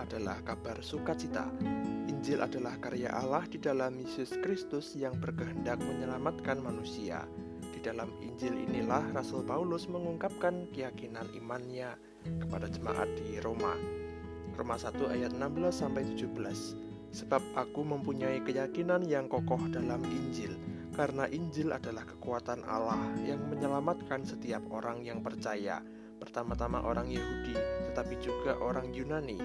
adalah kabar sukacita. Injil adalah karya Allah di dalam Yesus Kristus yang berkehendak menyelamatkan manusia. Di dalam Injil inilah Rasul Paulus mengungkapkan keyakinan imannya kepada jemaat di Roma. Roma 1 ayat 16 sampai 17. Sebab aku mempunyai keyakinan yang kokoh dalam Injil, karena Injil adalah kekuatan Allah yang menyelamatkan setiap orang yang percaya, pertama-tama orang Yahudi, tetapi juga orang Yunani.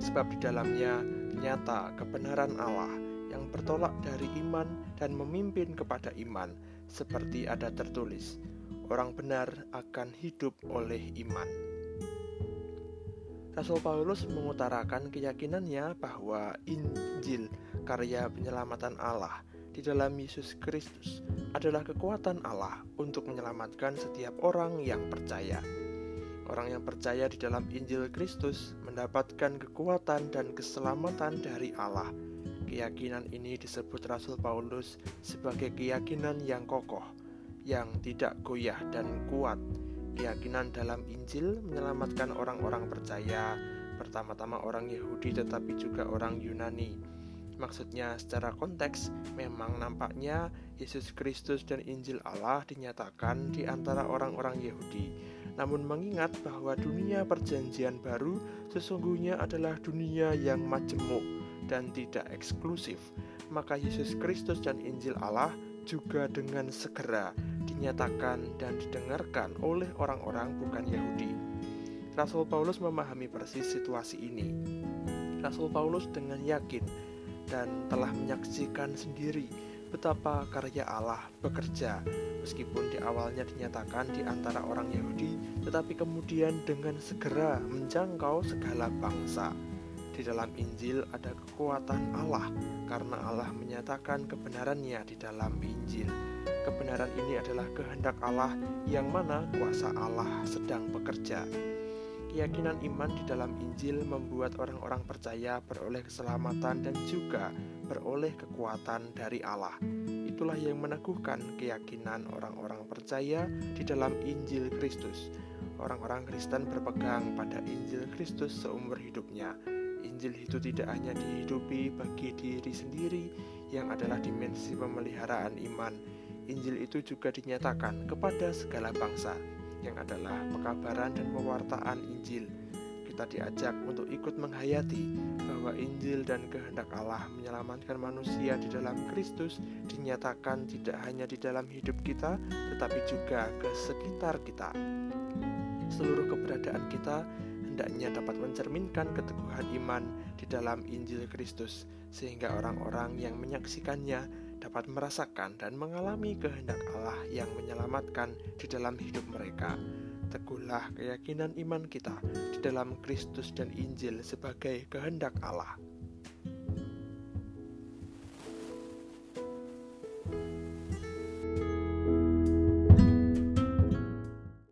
Sebab di dalamnya nyata kebenaran Allah yang bertolak dari iman dan memimpin kepada iman, seperti ada tertulis, orang benar akan hidup oleh iman. Rasul Paulus mengutarakan keyakinannya bahwa Injil, karya penyelamatan Allah di dalam Yesus Kristus, adalah kekuatan Allah untuk menyelamatkan setiap orang yang percaya. Orang yang percaya di dalam Injil Kristus mendapatkan kekuatan dan keselamatan dari Allah. Keyakinan ini disebut Rasul Paulus sebagai keyakinan yang kokoh, yang tidak goyah dan kuat, Keyakinan dalam Injil menyelamatkan orang-orang percaya, pertama-tama orang Yahudi tetapi juga orang Yunani. Maksudnya secara konteks memang nampaknya Yesus Kristus dan Injil Allah dinyatakan di antara orang-orang Yahudi. Namun mengingat bahwa dunia perjanjian baru sesungguhnya adalah dunia yang majemuk dan tidak eksklusif, maka Yesus Kristus dan Injil Allah juga dengan segera dinyatakan dan didengarkan oleh orang-orang bukan Yahudi. Rasul Paulus memahami persis situasi ini. Rasul Paulus dengan yakin dan telah menyaksikan sendiri betapa karya Allah bekerja meskipun di awalnya dinyatakan di antara orang Yahudi tetapi kemudian dengan segera menjangkau segala bangsa. Di dalam Injil ada kekuatan Allah karena Allah menyatakan kebenarannya di dalam Injil. Kebenaran ini adalah kehendak Allah yang mana kuasa Allah sedang bekerja. Keyakinan iman di dalam Injil membuat orang-orang percaya beroleh keselamatan dan juga beroleh kekuatan dari Allah. Itulah yang meneguhkan keyakinan orang-orang percaya di dalam Injil Kristus. Orang-orang Kristen berpegang pada Injil Kristus seumur hidupnya Injil itu tidak hanya dihidupi bagi diri sendiri yang adalah dimensi pemeliharaan iman. Injil itu juga dinyatakan kepada segala bangsa yang adalah pekabaran dan pewartaan Injil. Kita diajak untuk ikut menghayati bahwa Injil dan kehendak Allah menyelamatkan manusia di dalam Kristus dinyatakan tidak hanya di dalam hidup kita, tetapi juga ke sekitar kita. Seluruh keberadaan kita hendaknya dapat mencerminkan keteguhan iman di dalam Injil Kristus, sehingga orang-orang yang menyaksikannya dapat merasakan dan mengalami kehendak Allah yang menyelamatkan di dalam hidup mereka. Teguhlah keyakinan iman kita di dalam Kristus dan Injil sebagai kehendak Allah.